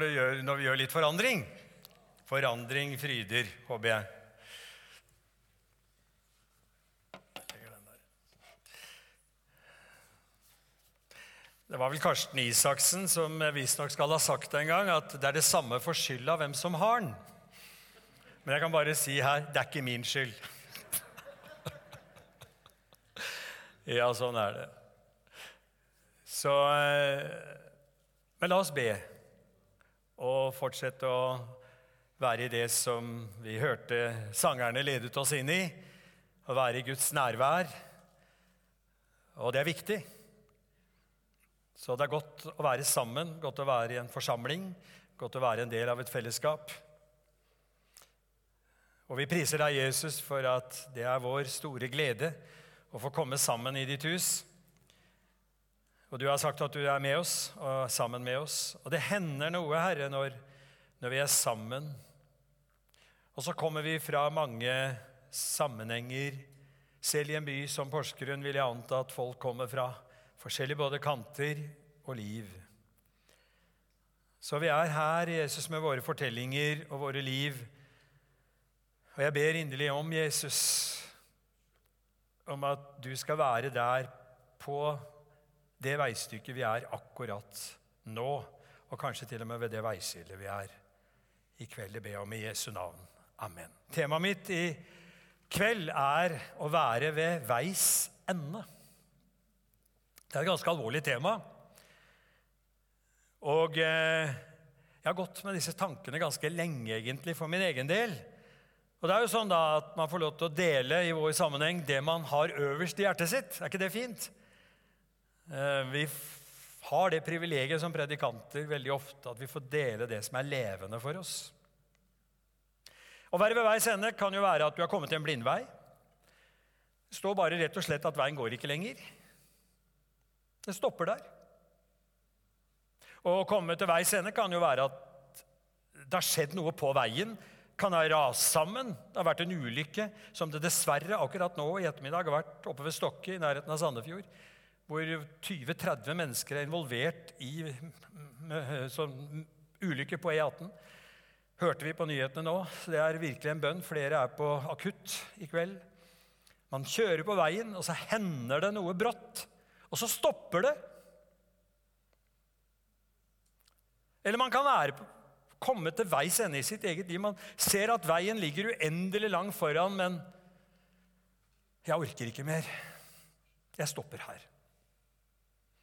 når, gjør, når vi gjør litt forandring. Forandring fryder, håper jeg. Det var vel Karsten Isaksen som visstnok skal ha sagt en gang at det er det samme for skylda hvem som har den. Men jeg kan bare si her det er ikke min skyld. ja, sånn er det. Så eh, Men la oss be og fortsette å være i det som vi hørte sangerne ledet oss inn i. Å være i Guds nærvær. Og det er viktig. Så det er godt å være sammen, godt å være i en forsamling, godt å være en del av et fellesskap. Og vi priser deg, Jesus, for at det er vår store glede å få komme sammen i ditt hus. Og du har sagt at du er med oss og sammen med oss. Og det hender noe, Herre, når, når vi er sammen. Og så kommer vi fra mange sammenhenger. Selv i en by som Porsgrunn vil jeg anta at folk kommer fra forskjellige både kanter og liv. Så vi er her, Jesus, med våre fortellinger og våre liv. Og jeg ber inderlig om, Jesus, om at du skal være der på det veistykket vi er akkurat nå, og kanskje til og med ved det veiskillet vi er i kveld. Det ber jeg om i Jesu navn. Amen. Temaet mitt i kveld er å være ved veis ende. Det er et ganske alvorlig tema. Og eh, jeg har gått med disse tankene ganske lenge, egentlig, for min egen del. Og det er jo sånn da at Man får lov til å dele i vår sammenheng det man har øverst i hjertet sitt. Er ikke det fint? Eh, vi har det privilegiet som predikanter veldig ofte at vi får dele det som er levende for oss. Å være ved veis ende kan jo være at du har kommet til en blindvei. Det står bare rett og slett at veien går ikke lenger. Det stopper der. Å komme til veis ende kan jo være at det har skjedd noe på veien. Kan ha rast sammen. Det har vært en ulykke som det dessverre akkurat nå i ettermiddag har vært oppe ved Stokke i nærheten av Sandefjord. Hvor 20-30 mennesker er involvert i ulykker på E18. Hørte vi på nyhetene nå. Det er virkelig en bønn. Flere er på akutt i kveld. Man kjører på veien, og så hender det noe brått. Og så stopper det. Eller man kan være, komme til veis ende i sitt eget liv. Man ser at veien ligger uendelig langt foran, men jeg orker ikke mer. Jeg stopper her.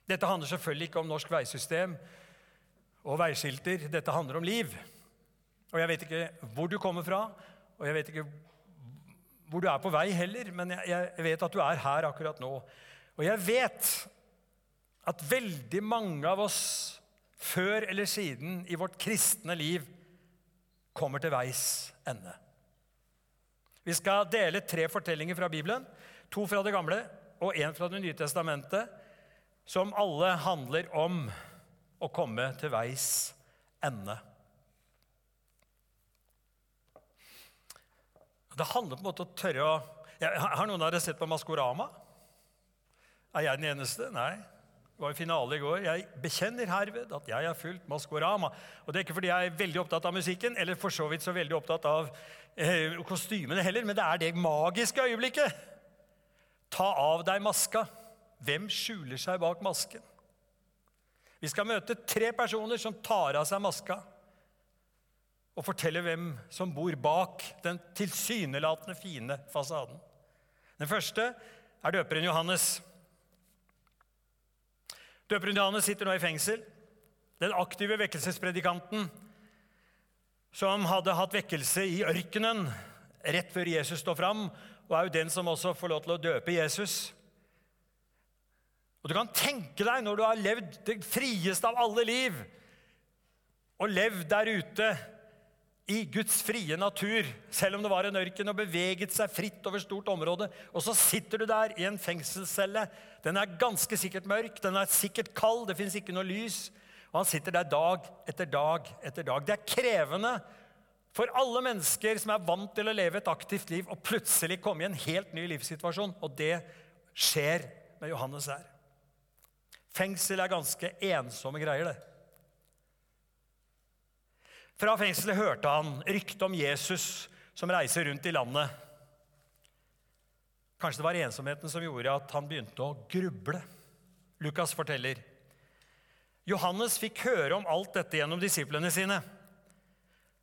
Dette handler selvfølgelig ikke om norsk veisystem og veiskilter. Dette handler om liv. Og jeg vet ikke hvor du kommer fra, og jeg vet ikke hvor du er på vei heller, men jeg, vet at du er her akkurat nå. Og jeg vet at veldig mange av oss før eller siden i vårt kristne liv kommer til veis ende. Vi skal dele tre fortellinger fra Bibelen. To fra Det gamle og én fra Det nye testamentet, som alle handler om å komme til veis ende. Det handler på en måte om å tørre å Har noen av dere sett på Maskorama? Er jeg den eneste? Nei. Det var i finale i går. Jeg bekjenner herved at jeg har fulgt Maskorama. Og det er ikke fordi jeg er veldig opptatt av musikken, eller for så vidt så veldig opptatt av eh, kostymene heller, men det er det magiske øyeblikket. Ta av deg maska. Hvem skjuler seg bak masken? Vi skal møte tre personer som tar av seg maska og forteller hvem som bor bak den tilsynelatende fine fasaden. Den første er døperen Johannes. Døperen Johannes sitter nå i fengsel. Den aktive vekkelsespredikanten som hadde hatt vekkelse i ørkenen rett før Jesus står fram, og er jo den som også får lov til å døpe Jesus. Og Du kan tenke deg, når du har levd det frieste av alle liv, og levd der ute i Guds frie natur, selv om det var en ørken, og beveget seg fritt over stort område. Og så sitter du der i en fengselscelle. Den er ganske sikkert mørk, den er sikkert kald, det fins ikke noe lys. Og han sitter der dag etter dag etter dag. Det er krevende for alle mennesker som er vant til å leve et aktivt liv, og plutselig komme i en helt ny livssituasjon. Og det skjer med Johannes her. Fengsel er ganske ensomme greier, det. Fra fengselet hørte han rykte om Jesus som reiser rundt i landet. Kanskje det var ensomheten som gjorde at han begynte å gruble. Lukas forteller. Johannes fikk høre om alt dette gjennom disiplene sine.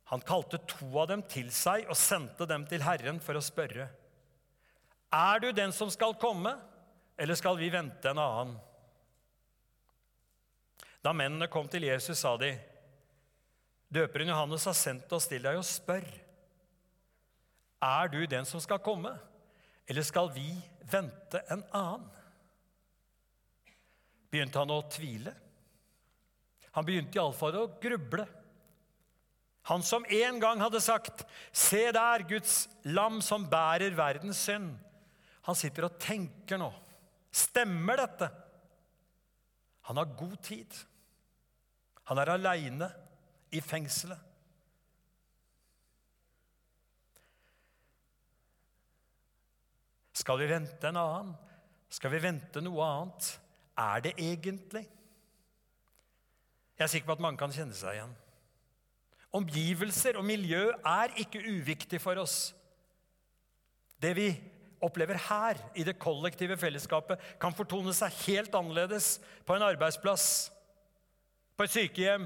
Han kalte to av dem til seg og sendte dem til Herren for å spørre. Er du den som skal komme, eller skal vi vente en annen? Da mennene kom til Jesus, sa de, Døperen Johannes har sendt oss til deg og spør. Er du den som skal komme, eller skal vi vente en annen? Begynte han å tvile? Han begynte iallfall å gruble. Han som en gang hadde sagt, 'Se der, Guds lam som bærer verdens synd'. Han sitter og tenker nå. Stemmer dette? Han har god tid. Han er aleine i fengselet. Skal vi vente en annen? Skal vi vente noe annet? Er det egentlig? Jeg er sikker på at mange kan kjenne seg igjen. Omgivelser og miljø er ikke uviktig for oss. Det vi opplever her, i det kollektive fellesskapet, kan fortone seg helt annerledes på en arbeidsplass, på et sykehjem,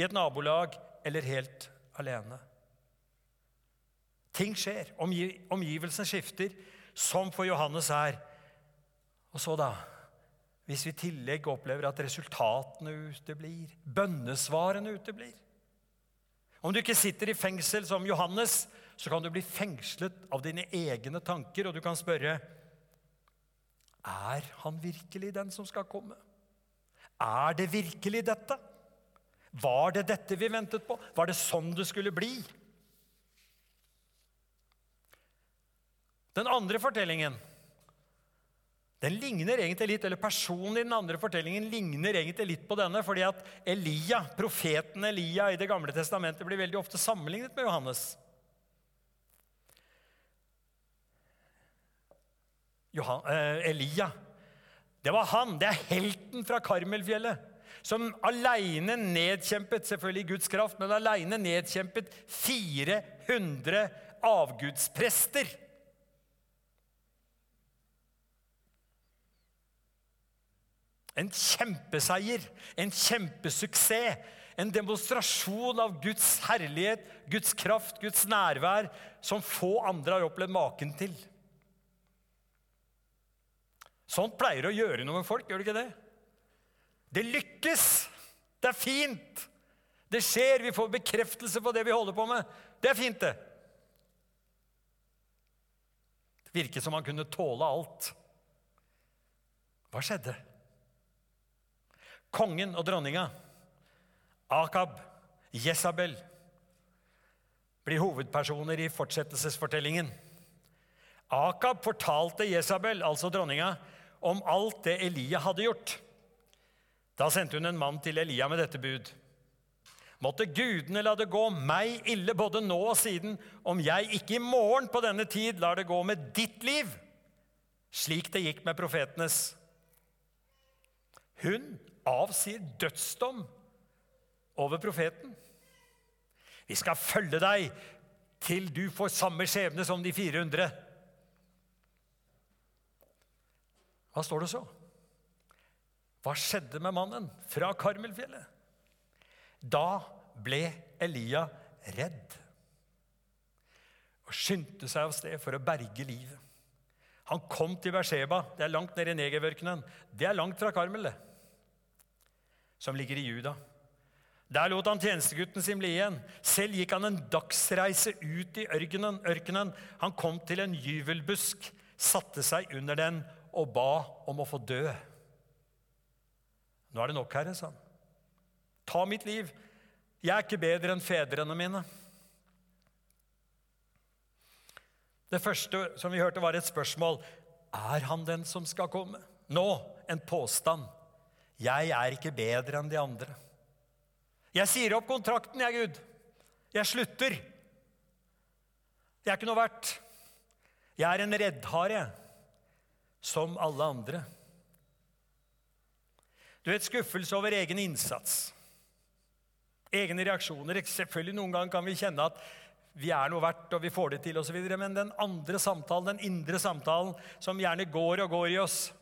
i et nabolag eller helt alene. Ting skjer. Omgivelsene skifter, som for Johannes her. Og så, da, hvis vi i tillegg opplever at resultatene uteblir, bønnesvarene uteblir Om du ikke sitter i fengsel som Johannes, så kan du bli fengslet av dine egne tanker, og du kan spørre Er han virkelig den som skal komme? Er det virkelig dette? Var det dette vi ventet på? Var det sånn det skulle bli? Den andre fortellingen den ligner egentlig litt, eller Personen i den andre fortellingen ligner egentlig litt på denne, fordi at Elia, profeten Elia i Det gamle testamentet blir veldig ofte sammenlignet med Johannes. Johan, eh, Elia, det var han. Det er helten fra Karmelfjellet som aleine nedkjempet selvfølgelig Guds kraft, men aleine nedkjempet 400 avgudsprester. En kjempeseier, en kjempesuksess, en demonstrasjon av Guds herlighet, Guds kraft, Guds nærvær, som få andre har opplevd maken til. Sånt pleier å gjøre noe med folk, gjør det ikke det? Det lykkes! Det er fint! Det skjer, vi får bekreftelse på det vi holder på med. Det er fint, det. Det virket som han kunne tåle alt. Hva skjedde? Kongen og dronninga, Akab, Jesabel, blir hovedpersoner i fortsettelsesfortellingen. Akab fortalte Jesabel, altså dronninga, om alt det Elia hadde gjort. Da sendte hun en mann til Elia med dette bud. Måtte gudene la det gå meg ille både nå og siden, om jeg ikke i morgen på denne tid lar det gå med ditt liv, slik det gikk med profetenes. Hun avsier dødsdom over profeten. Vi skal følge deg til du får samme skjebne som de 400. Hva står det så? Hva skjedde med mannen fra Karmelfjellet? Da ble Elia redd og skyndte seg av sted for å berge livet. Han kom til Beersheba. Det er langt nede i Negev-ørkenen. Det er langt fra Karmel, som ligger i Juda. Der lot han tjenestegutten sin bli igjen. Selv gikk han en dagsreise ut i ørkenen. Han kom til en gyvelbusk, satte seg under den og ba om å få dø. Nå er det nok, Herre, sa han. Ta mitt liv. Jeg er ikke bedre enn fedrene mine. Det første som vi hørte, var et spørsmål. Er han den som skal komme? Nå en påstand. Jeg er ikke bedre enn de andre. Jeg sier opp kontrakten, jeg, Gud. Jeg slutter. Jeg er ikke noe verdt. Jeg er en reddhare, som alle andre. Du vet, skuffelse over egen innsats. egne reaksjoner. Selvfølgelig Noen ganger kan vi kjenne at vi er noe verdt, og vi får det til, og videre, Men den andre samtalen, den indre samtalen, som gjerne går og går i oss,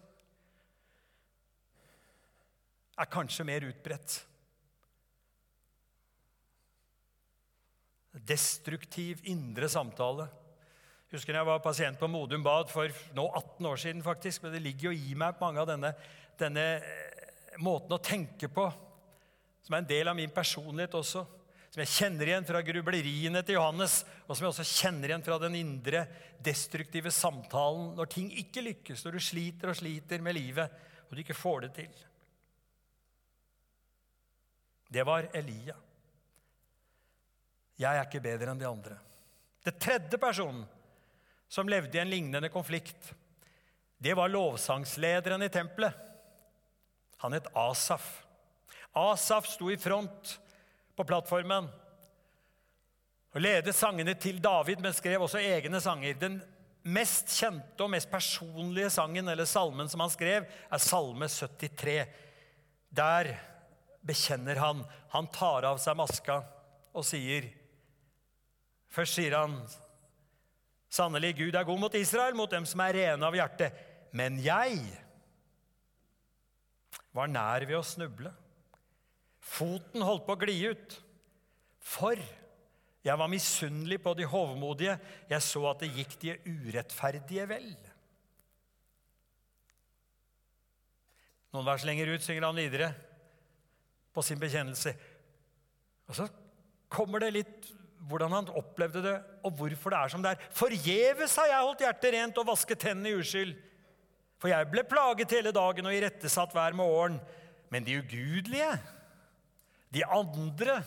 er kanskje mer utbredt. Destruktiv indre samtale. Husker jeg var pasient på Modum Bad for nå 18 år siden. faktisk, men Det ligger jo i meg mange av denne, denne eh, måten å tenke på, som er en del av min personlighet også som jeg kjenner igjen fra grubleriene til Johannes, og som jeg også kjenner igjen fra den indre destruktive samtalen når ting ikke lykkes, når du sliter og sliter med livet og du ikke får det til. Det var Elia. Jeg er ikke bedre enn de andre. Det tredje personen som levde i en lignende konflikt, det var lovsangslederen i tempelet. Han het Asaf. Asaf sto i front på plattformen. Og ledet sangene til David, men skrev også egne sanger. Den mest kjente og mest personlige sangen eller salmen som han skrev, er Salme 73. Der bekjenner han. Han tar av seg maska og sier Først sier han Sannelig, Gud er god mot Israel, mot dem som er rene av hjerte. Men jeg var nær ved å snuble. Foten holdt på å gli ut. For jeg var misunnelig på de hovmodige. Jeg så at det gikk de urettferdige vel. Noen vers lenger ut synger han videre på sin bekjennelse. Og så kommer det litt hvordan han opplevde det, og hvorfor det er som det er. Forgjeves har jeg holdt hjertet rent og vasket tennene i uskyld. For jeg ble plaget hele dagen og irettesatt hver morgen. Men de ugudelige de andre,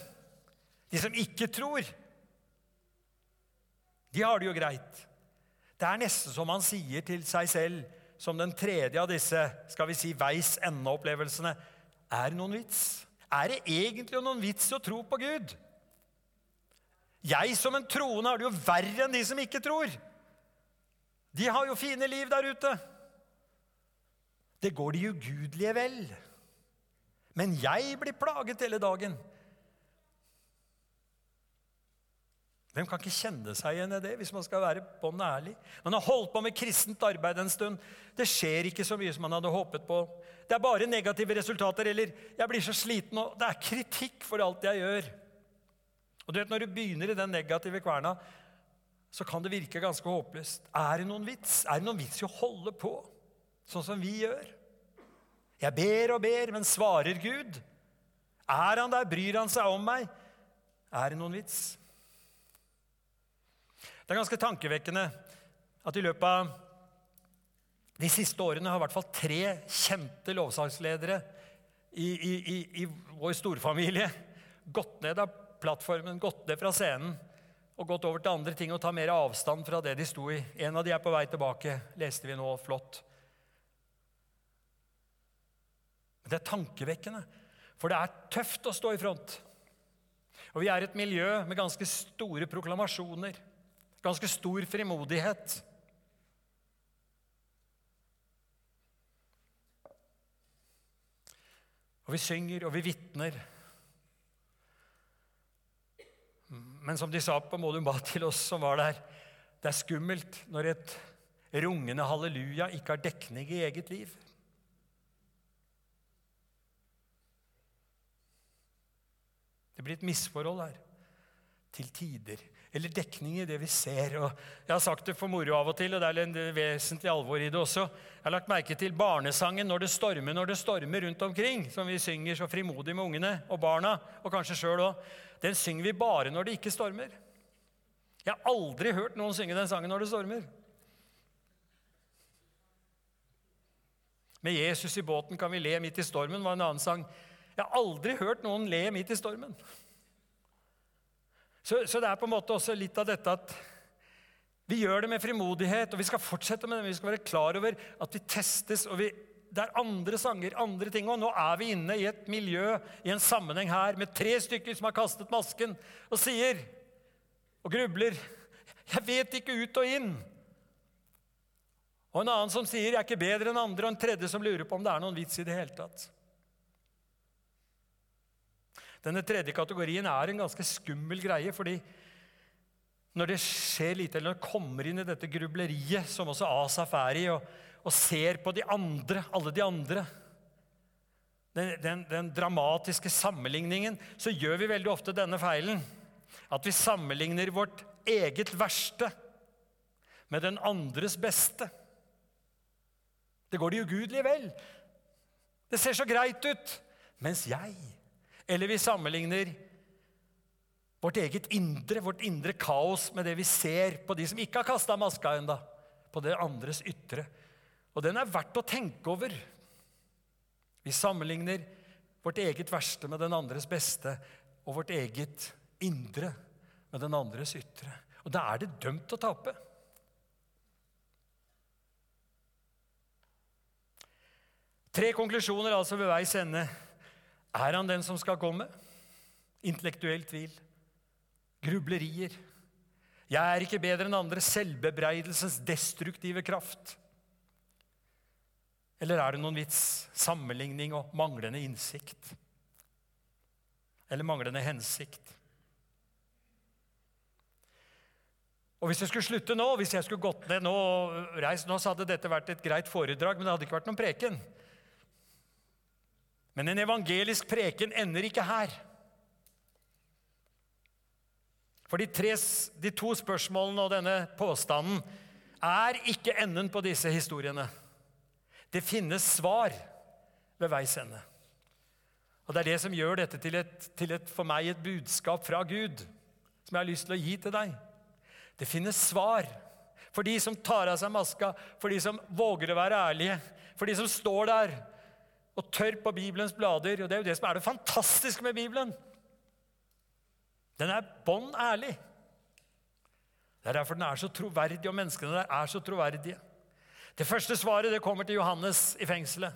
de som ikke tror, de har det jo greit. Det er nesten som han sier til seg selv, som den tredje av disse skal vi si, veis ende-opplevelsene. Er det noen vits? Er det egentlig noen vits å tro på Gud? Jeg som en troende har det jo verre enn de som ikke tror. De har jo fine liv der ute. Det går de ugudelige vel. Men jeg blir plaget hele dagen. Hvem kan ikke kjenne seg igjen i det, hvis man skal være bånn ærlig? Man har holdt på med kristent arbeid en stund. Det skjer ikke så mye som man hadde håpet på. Det er bare negative resultater, eller 'jeg blir så sliten', og det er kritikk for alt jeg gjør. Og du vet, Når du begynner i den negative kverna, så kan det virke ganske håpløst. Er det noen vits? Er det noen vits i å holde på sånn som vi gjør? Jeg ber og ber, men svarer Gud? Er han der? Bryr han seg om meg? Er det noen vits? Det er ganske tankevekkende at i løpet av de siste årene har i hvert fall tre kjente lovsangsledere i, i, i, i vår storfamilie gått ned av plattformen, gått ned fra scenen og gått over til andre ting og ta mer avstand fra det de sto i. En av de er på vei tilbake, leste vi nå flott. Men det er tankevekkende, for det er tøft å stå i front. Og vi er et miljø med ganske store proklamasjoner, ganske stor frimodighet. Og vi synger, og vi vitner. Men som de sa på Modum Bad til oss som var der, det er skummelt når et rungende halleluja ikke har dekning i eget liv. Det blir et misforhold her. Til tider. Eller dekning i det vi ser. Og jeg har sagt det for moro av og til, og det er en vesentlig alvor i det også. Jeg har lagt merke til barnesangen 'Når det stormer, når det stormer' rundt omkring, som vi synger så frimodig med ungene og barna, og kanskje sjøl òg. Den synger vi bare når det ikke stormer. Jeg har aldri hørt noen synge den sangen når det stormer. Med Jesus i båten kan vi le midt i stormen, var en annen sang. Jeg har aldri hørt noen le midt i stormen. Så, så, det er på en måte også litt av dette at vi gjør det med frimodighet, og vi skal fortsette med det. Men vi skal være klar over at vi testes, og vi, det er andre sanger, andre ting. Og nå er vi inne i et miljø, i en sammenheng her, med tre stykker som har kastet masken og sier og grubler 'Jeg vet ikke ut og inn'. Og en annen som sier 'jeg er ikke bedre enn andre', og en tredje som lurer på om det er noen vits i det hele tatt. Denne tredje kategorien er en ganske skummel greie, fordi når det skjer lite, eller når det kommer inn i dette grubleriet, som også Asaf er i, og, og ser på de andre, alle de andre den, den, den, dramatiske sammenligningen, så gjør vi veldig ofte denne feilen. At vi sammenligner vårt eget verste med den andres beste. Det går det ugudelige vel. Det ser så greit ut. Mens jeg Eller vi sammenligner vårt eget indre, vårt indre kaos, med det vi ser på de som ikke har kasta maska ennå. På det andres ytre. Og den er verdt å tenke over. Vi sammenligner vårt eget verste med den andres beste, og vårt eget indre med den andres ytre. Og da er det dømt å tape. Tre konklusjoner altså ved veis ende. Er han den som skal komme? Intellektuell tvil. Grublerier. Jeg er ikke bedre enn andre. Selvbebreidelsens destruktive kraft. Eller er det noen vits? Sammenligning og manglende innsikt? Eller manglende hensikt? Og Hvis jeg skulle slutte nå, hvis jeg skulle gått ned nå og reist nå, så hadde dette vært et greit foredrag, men det hadde ikke vært noen preken. Men en evangelisk preken ender ikke her. For de, tre, de to spørsmålene og denne påstanden er ikke enden på disse historiene. Det finnes svar ved veis ende. Og Det er det som gjør dette til, et, til et, for meg et budskap fra Gud, som jeg har lyst til å gi til deg. Det finnes svar for de som tar av seg maska, for de som våger å være ærlige, for de som står der og tørr på Bibelens blader. Og det er jo det som er det fantastiske med Bibelen. Den er bånn ærlig. Det er derfor den er så troverdig, og menneskene der er så troverdige. Det første svaret det kommer til Johannes i fengselet.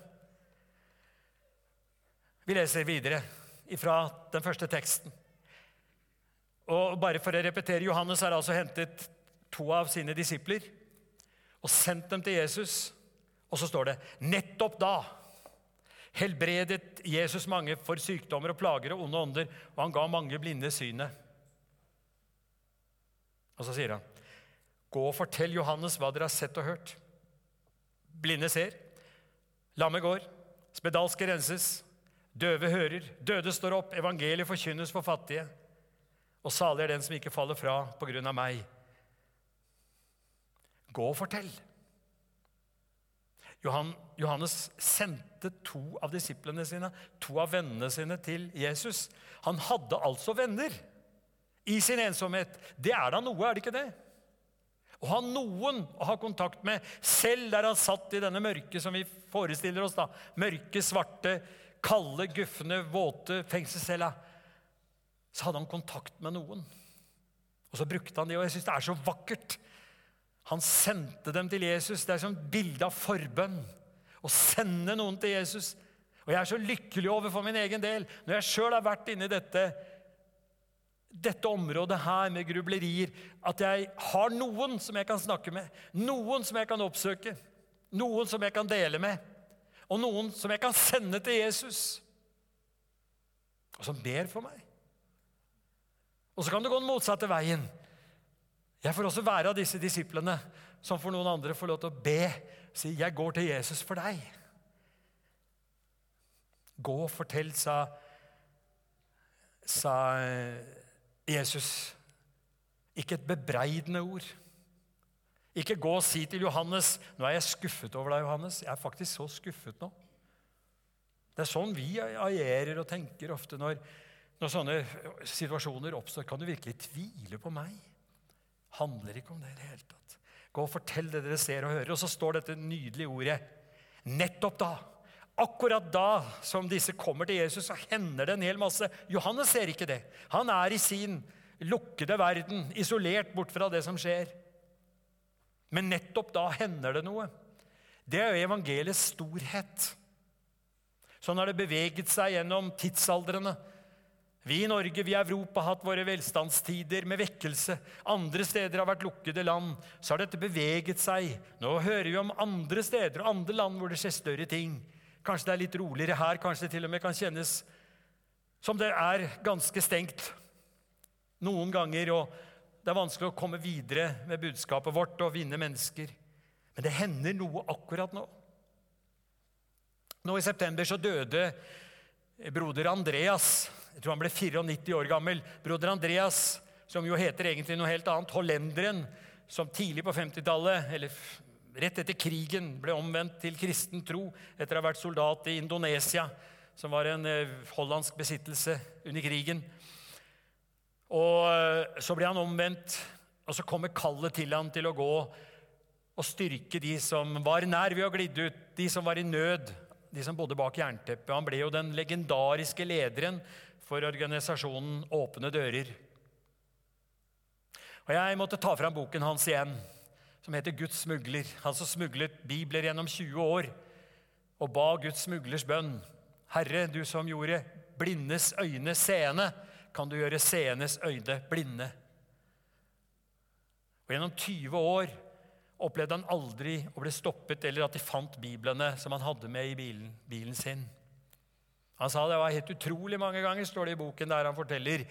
Vi leser videre fra den første teksten. Og bare for å repetere, Johannes har altså hentet to av sine disipler og sendt dem til Jesus. Og så står det nettopp da helbredet Jesus mange for sykdommer og plager og onde ånder, og han ga mange blinde synet. Og så sier han, 'Gå og fortell Johannes hva dere har sett og hørt.' Blinde ser, lamme går, spedalske renses, døve hører, døde står opp, evangeliet forkynnes for fattige. Og salig er den som ikke faller fra på grunn av meg. Gå og fortell. Johannes sendte to av disiplene sine, to av vennene sine, til Jesus. Han hadde altså venner i sin ensomhet. Det er da noe, er det ikke det? Å ha noen å ha kontakt med, selv der han satt i denne mørke som vi forestiller oss. da, Mørke, svarte, kalde, gufne, våte fengselscella. Så hadde han kontakt med noen. Og så brukte han det, og jeg syns det er så vakkert han sendte dem til Jesus. Det er som bilde av forbønn. Å sende noen til Jesus. Og jeg er så lykkelig over for min egen del når jeg sjøl har vært inni dette, dette området her med grublerier, at jeg har noen som jeg kan snakke med, noen som jeg kan oppsøke, noen som jeg kan dele med, og noen som jeg kan sende til Jesus, og som ber for meg. Og så kan det gå den motsatte veien. Jeg får også være av disse disiplene som for noen andre får lov til å be. Si 'Jeg går til Jesus for deg'. Gå og fortell, sa, sa eh, Jesus. Ikke et bebreidende ord. Ikke gå og si til Johannes 'Nå er jeg skuffet over deg, Johannes. Jeg er faktisk så skuffet nå.' Det er sånn vi agerer og tenker ofte når, når sånne situasjoner oppstår. Kan du virkelig tvile på meg? Handler ikke om det i det hele tatt. Gå og fortell det dere ser og hører. Og så står dette nydelige ordet. Nettopp da, akkurat da som disse kommer til Jesus, så hender det en hel masse. Johannes ser ikke det. Han er i sin lukkede verden, isolert bort fra det som skjer. Men nettopp da hender det noe. Det er jo evangeliets storhet. Sånn har det beveget seg gjennom tidsaldrene. Vi i Norge, vi i Europa, har hatt våre velstandstider med vekkelse. Andre steder har vært lukkede land. Så har dette beveget seg. Nå hører vi om andre steder og andre land hvor det skjer større ting. Kanskje det er litt roligere her, kanskje det til og med kan kjennes som det er ganske stengt noen ganger. og Det er vanskelig å komme videre med budskapet vårt og vinne mennesker. Men det hender noe akkurat nå. Nå i september så døde broder Andreas. Jeg tror han ble 94 år gammel. Broder Andreas, som jo heter egentlig noe helt annet, hollenderen, som tidlig på 50-tallet, eller rett etter krigen, ble omvendt til kristen tro etter å ha vært soldat i Indonesia, som var en eh, hollandsk besittelse under krigen. Og eh, Så ble han omvendt, og så kommer kallet til han til å gå og styrke de som var nær ved å glidde ut, de som var i nød, de som bodde bak jernteppet. Han ble jo den legendariske lederen for organisasjonen Åpne dører. Og Jeg måtte ta fram boken hans igjen, som heter Guds smugler. Han som smuglet bibler gjennom 20 år og ba Guds smuglers bønn. Herre, du som gjorde blindes øyne seende, kan du gjøre seendes øyne blinde. Og Gjennom 20 år opplevde han aldri å bli stoppet eller at de fant biblene som han hadde med i bilen, bilen sin. Han sa det var helt utrolig mange ganger, står det i boken der han forteller,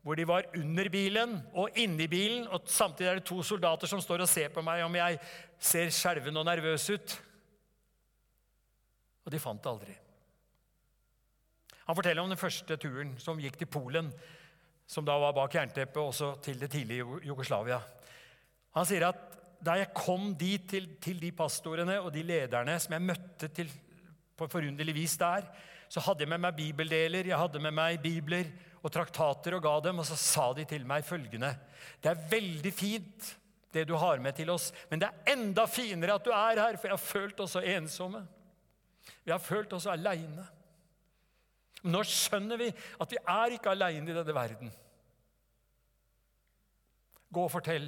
hvor de var under bilen og inni bilen, og samtidig er det to soldater som står og ser på meg om jeg ser skjelven og nervøs ut. Og de fant det aldri. Han forteller om den første turen som gikk til Polen, som da var bak jernteppet, også til det tidlige Jugoslavia. Han sier at da jeg kom dit til, til, de pastorene og de lederne som jeg møtte til, på forunderlig vis der, så hadde jeg med meg bibeldeler, jeg hadde med meg bibler og traktater og ga dem, og så sa de til meg følgende Det er veldig fint, det du har med til oss, men det er enda finere at du er her, for jeg har følt oss så ensomme. Vi har følt oss aleine. Nå skjønner vi at vi er ikke aleine i denne verden. Gå og fortell.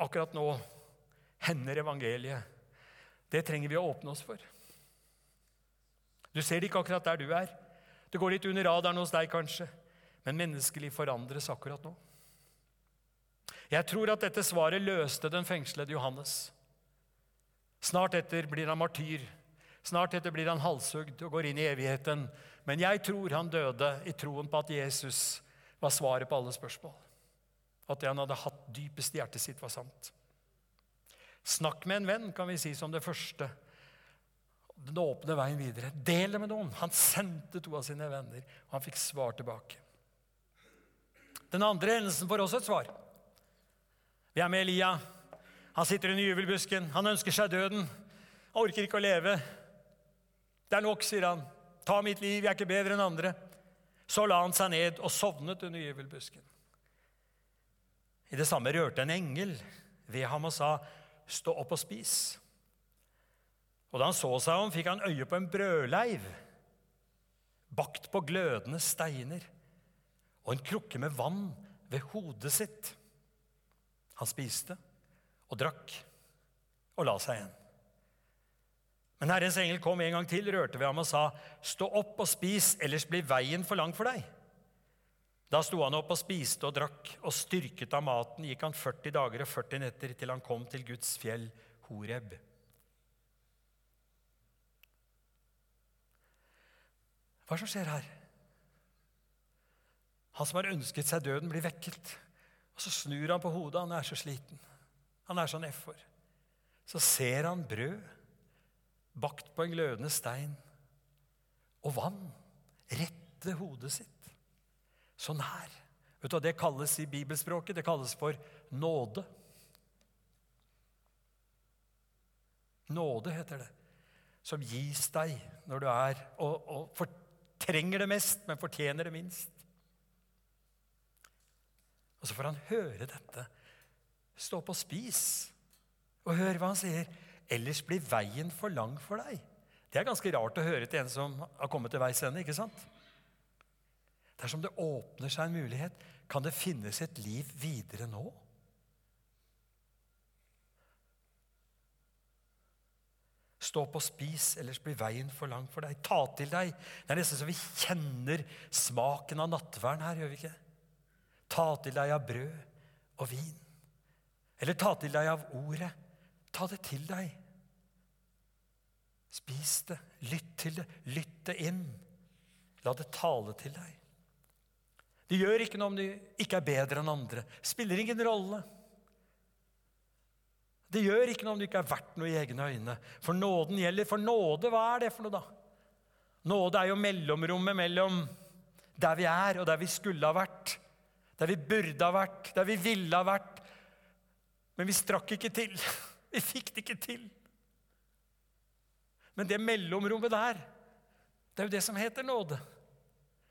Akkurat nå hender evangeliet. Det trenger vi å åpne oss for. Du ser det ikke akkurat der du er. Det går litt under radaren hos deg, kanskje. Men menneskelig forandres akkurat nå. Jeg tror at dette svaret løste den fengslede Johannes. Snart etter blir han martyr. Snart etter blir han halshugd og går inn i evigheten. Men jeg tror han døde i troen på at Jesus var svaret på alle spørsmål at det han hadde hatt dypest i hjertet sitt, var sant. Snakk med en venn, kan vi si som det første. Den åpne veien videre. Del det med noen. Han sendte to av sine venner, og han fikk svar tilbake. Den andre hendelsen får også et svar. Vi er med Elia. Han sitter under juvelbusken. Han ønsker seg døden. Han orker ikke å leve. Det er nok, sier han. Ta mitt liv, jeg er ikke bedre enn andre. Så la han seg ned og sovnet under juvelbusken. I det samme rørte en engel ved ham og sa, 'Stå opp og spis.' Og da han så seg om, fikk han øye på en brødleiv bakt på glødende steiner og en krukke med vann ved hodet sitt. Han spiste og drakk og la seg igjen. Men Herrens engel kom en gang til, rørte ved ham og sa, 'Stå opp og spis, ellers blir veien for lang for deg.' Da sto han opp og spiste og drakk, og styrket av maten gikk han 40 dager og 40 netter til han kom til Guds fjell Horeb. Hva er det som skjer her? Han som har ønsket seg døden, blir vekket. Og Så snur han på hodet. Han er så sliten. Han er så nedfor. Så ser han brød bakt på en glødende stein og vann rette hodet sitt. Så nær. Vet du hva Det kalles i bibelspråket Det kalles for nåde. Nåde heter det. Som gis deg når du er og, og fortrenger det mest, men fortjener det minst. Og så får han høre dette. Stå opp og spis. Og hør hva han sier. Ellers blir veien for lang for deg. Det er ganske rart å høre til en som har kommet til veis ende. ikke sant? Dersom det åpner seg en mulighet, kan det finnes et liv videre nå? Stå opp og spis, ellers blir veien for lang for deg. Ta til deg. Det er nesten så vi kjenner smaken av nattverden her, gjør vi ikke? Ta til deg av brød og vin. Eller ta til deg av ordet. Ta det til deg. Spis det. Lytt til det. Lytt det inn. La det tale til deg. Det gjør ikke noe om du ikke er bedre enn andre. Spiller ingen rolle. Det gjør ikke noe om du ikke er verdt noe i egne øyne. For nåden gjelder. For nåde, hva er det for noe, da? Nåde er jo mellomrommet mellom der vi er, og der vi skulle ha vært. Der vi burde ha vært, der vi ville ha vært. Men vi strakk ikke til. Vi fikk det ikke til. Men det mellomrommet der, det er jo det som heter nåde.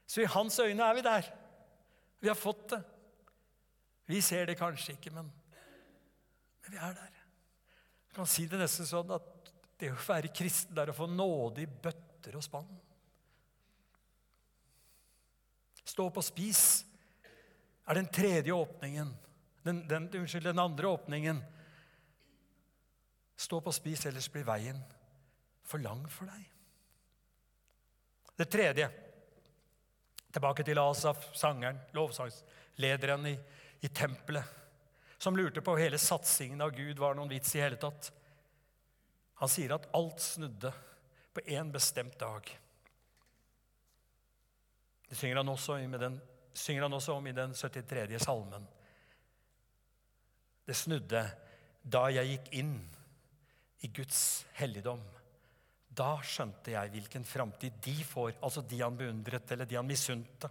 Så i hans øyne er vi der. Vi har fått det. Vi ser det kanskje ikke, men, men vi er der. Kan si det nesten sånn at det å være kristen er å få nåde i bøtter og spann. Stå opp og spis er den tredje åpningen. Den, den, unnskyld, den andre åpningen. Stå opp og spis, ellers blir veien for lang for deg. Det tredje Tilbake til Asaf, sangeren, lovsangslederen i, i tempelet, som lurte på om hele satsingen av Gud var noen vits i hele tatt. Han sier at alt snudde på én bestemt dag. Det synger han også, den, synger han også om i den 73. salmen. Det snudde da jeg gikk inn i Guds helligdom. Da skjønte jeg hvilken framtid de får, altså de han beundret eller de han misunte.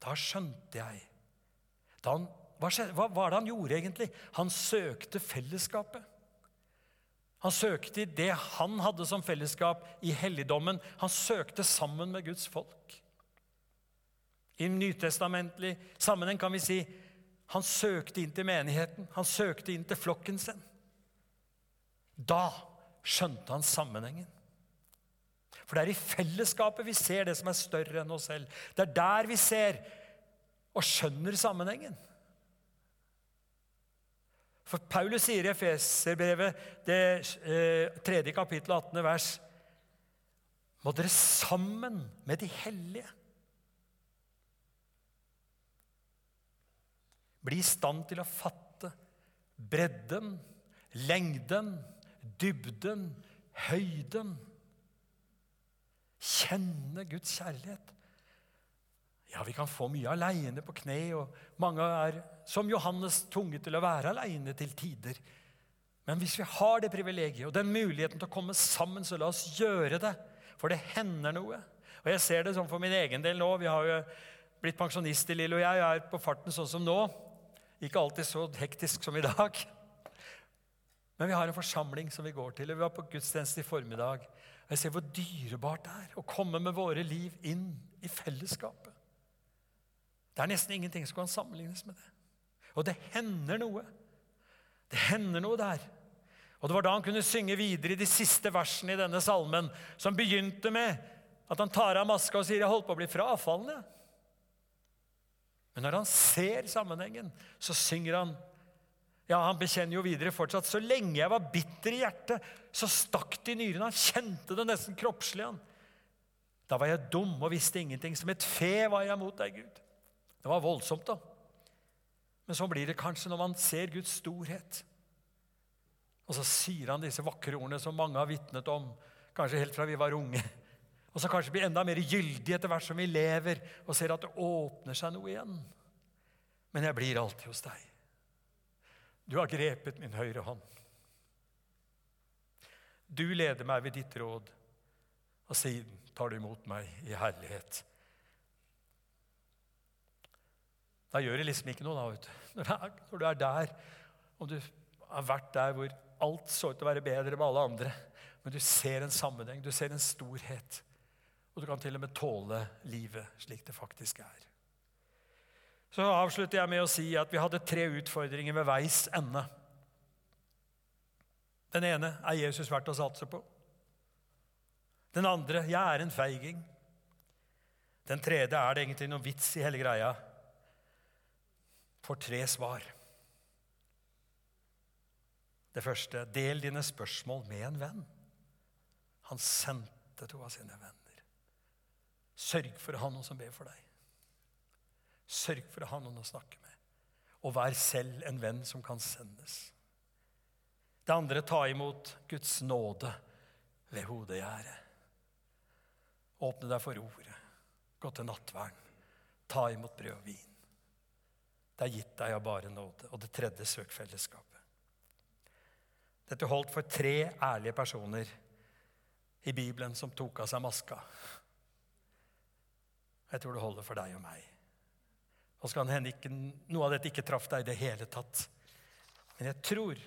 Da skjønte jeg. Da han, hva, hva var det han gjorde egentlig? Han søkte fellesskapet. Han søkte i det han hadde som fellesskap i helligdommen. Han søkte sammen med Guds folk. I nytestamentlig sammenheng kan vi si han søkte inn til menigheten, han søkte inn til flokken sin. Da skjønte han sammenhengen. For det er i fellesskapet vi ser det som er større enn oss selv. Det er der vi ser og skjønner sammenhengen. For Paulus sier i Efeserbrevet, det eh, tredje kapittel, 18. vers Må dere sammen med de hellige bli i stand til å fatte bredden, lengden, dybden, høyden. Kjenne Guds kjærlighet. Ja, vi kan få mye aleine på kne, og mange er som Johannes tunge til å være aleine til tider. Men hvis vi har det privilegiet og den muligheten til å komme sammen, så la oss gjøre det. For det hender noe. Og jeg ser det sånn for min egen del nå. Vi har jo blitt pensjonister, Lille og jeg, er på farten sånn som nå. Ikke alltid så hektisk som i dag. Men vi har en forsamling som vi går til. og Vi var på gudstjeneste i formiddag. Og Jeg ser hvor dyrebart det er å komme med våre liv inn i fellesskapet. Det er nesten ingenting som kan sammenlignes med det. Og det hender noe. Det hender noe der. Og Det var da han kunne synge videre i de siste versene i denne salmen, som begynte med at han tar av maska og sier 'Jeg holdt på å bli frafallende'. Men når han ser sammenhengen, så synger han ja, Han bekjenner jo videre fortsatt. Så lenge jeg var bitter i hjertet, så stakk det i nyrene. Han kjente det nesten kroppslig. han. Da var jeg dum og visste ingenting. Som et fe var jeg mot deg, Gud. Det var voldsomt, da. Men så blir det kanskje når man ser Guds storhet. Og så sier han disse vakre ordene som mange har vitnet om, kanskje helt fra vi var unge. Og så kanskje blir enda mer gyldig etter hvert som vi lever og ser at det åpner seg noe igjen. Men jeg blir alltid hos deg. Du har grepet min høyre hånd. Du leder meg ved ditt råd, og siden tar du imot meg i herlighet. Da gjør det liksom ikke noe, da, vet du. Når du er der, og du har vært der hvor alt så ut til å være bedre med alle andre, men du ser en sammenheng, du ser en storhet. Og du kan til og med tåle livet slik det faktisk er. Så avslutter jeg med å si at vi hadde tre utfordringer ved veis ende. Den ene er Jesus verdt å satse på. Den andre jeg er en feiging. Den tredje er det egentlig noe vits i hele greia. Får tre svar. Det første del dine spørsmål med en venn. Han sendte to av sine venner. Sørg for å ha noen som ber for deg. Sørg for å ha noen å snakke med. Og vær selv en venn som kan sendes. Det andre ta imot Guds nåde ved hodegjerdet. Åpne deg for ordet. Gå til nattvern. Ta imot brød og vin. Det er gitt deg av bare nåde. Og det tredje, søk fellesskapet. Dette holdt for tre ærlige personer i Bibelen som tok av seg maska. Jeg tror det holder for deg og meg. Og så kan hende ikke, noe av dette ikke traff deg i det hele tatt. Men jeg tror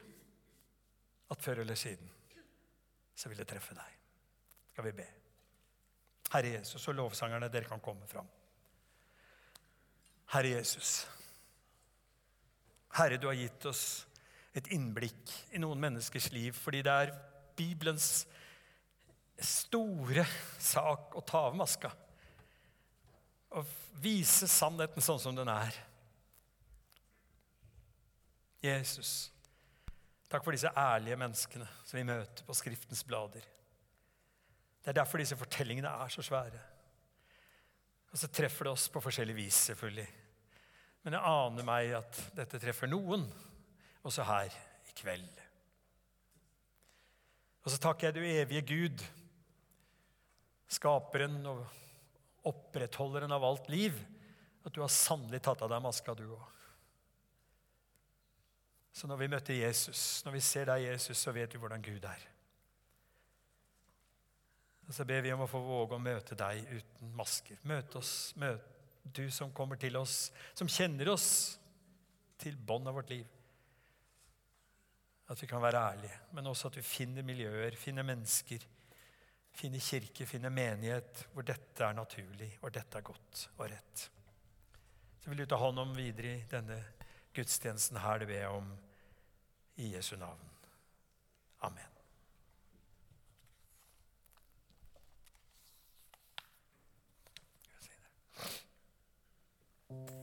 at før eller siden så vil det treffe deg. Skal vi be? Herre Jesus og lovsangerne, dere kan komme fram. Herre Jesus. Herre, du har gitt oss et innblikk i noen menneskers liv fordi det er Bibelens store sak å ta av maska og vise sannheten sånn som den er. Jesus, takk for disse ærlige menneskene som vi møter på Skriftens blader. Det er derfor disse fortellingene er så svære. Og så treffer det oss på forskjellig vis, selvfølgelig. Men jeg aner meg at dette treffer noen, også her i kveld. Og så takker jeg du evige Gud, skaperen og opprettholderen av alt liv, at du har sannelig tatt av deg maska, du òg. Så når vi møter Jesus, når vi ser deg, Jesus, så vet vi hvordan Gud er. Og så ber vi om å få våge å møte deg uten masker. Møte oss, møte du som kommer til oss, som kjenner oss til bånd av vårt liv. At vi kan være ærlige, men også at vi finner miljøer, finner mennesker, finner kirke, finner menighet hvor dette er naturlig, hvor dette er godt og rett. Så vil du ta hånd om videre i denne gudstjenesten her, det ber jeg om i Jesu navn. Amen. You.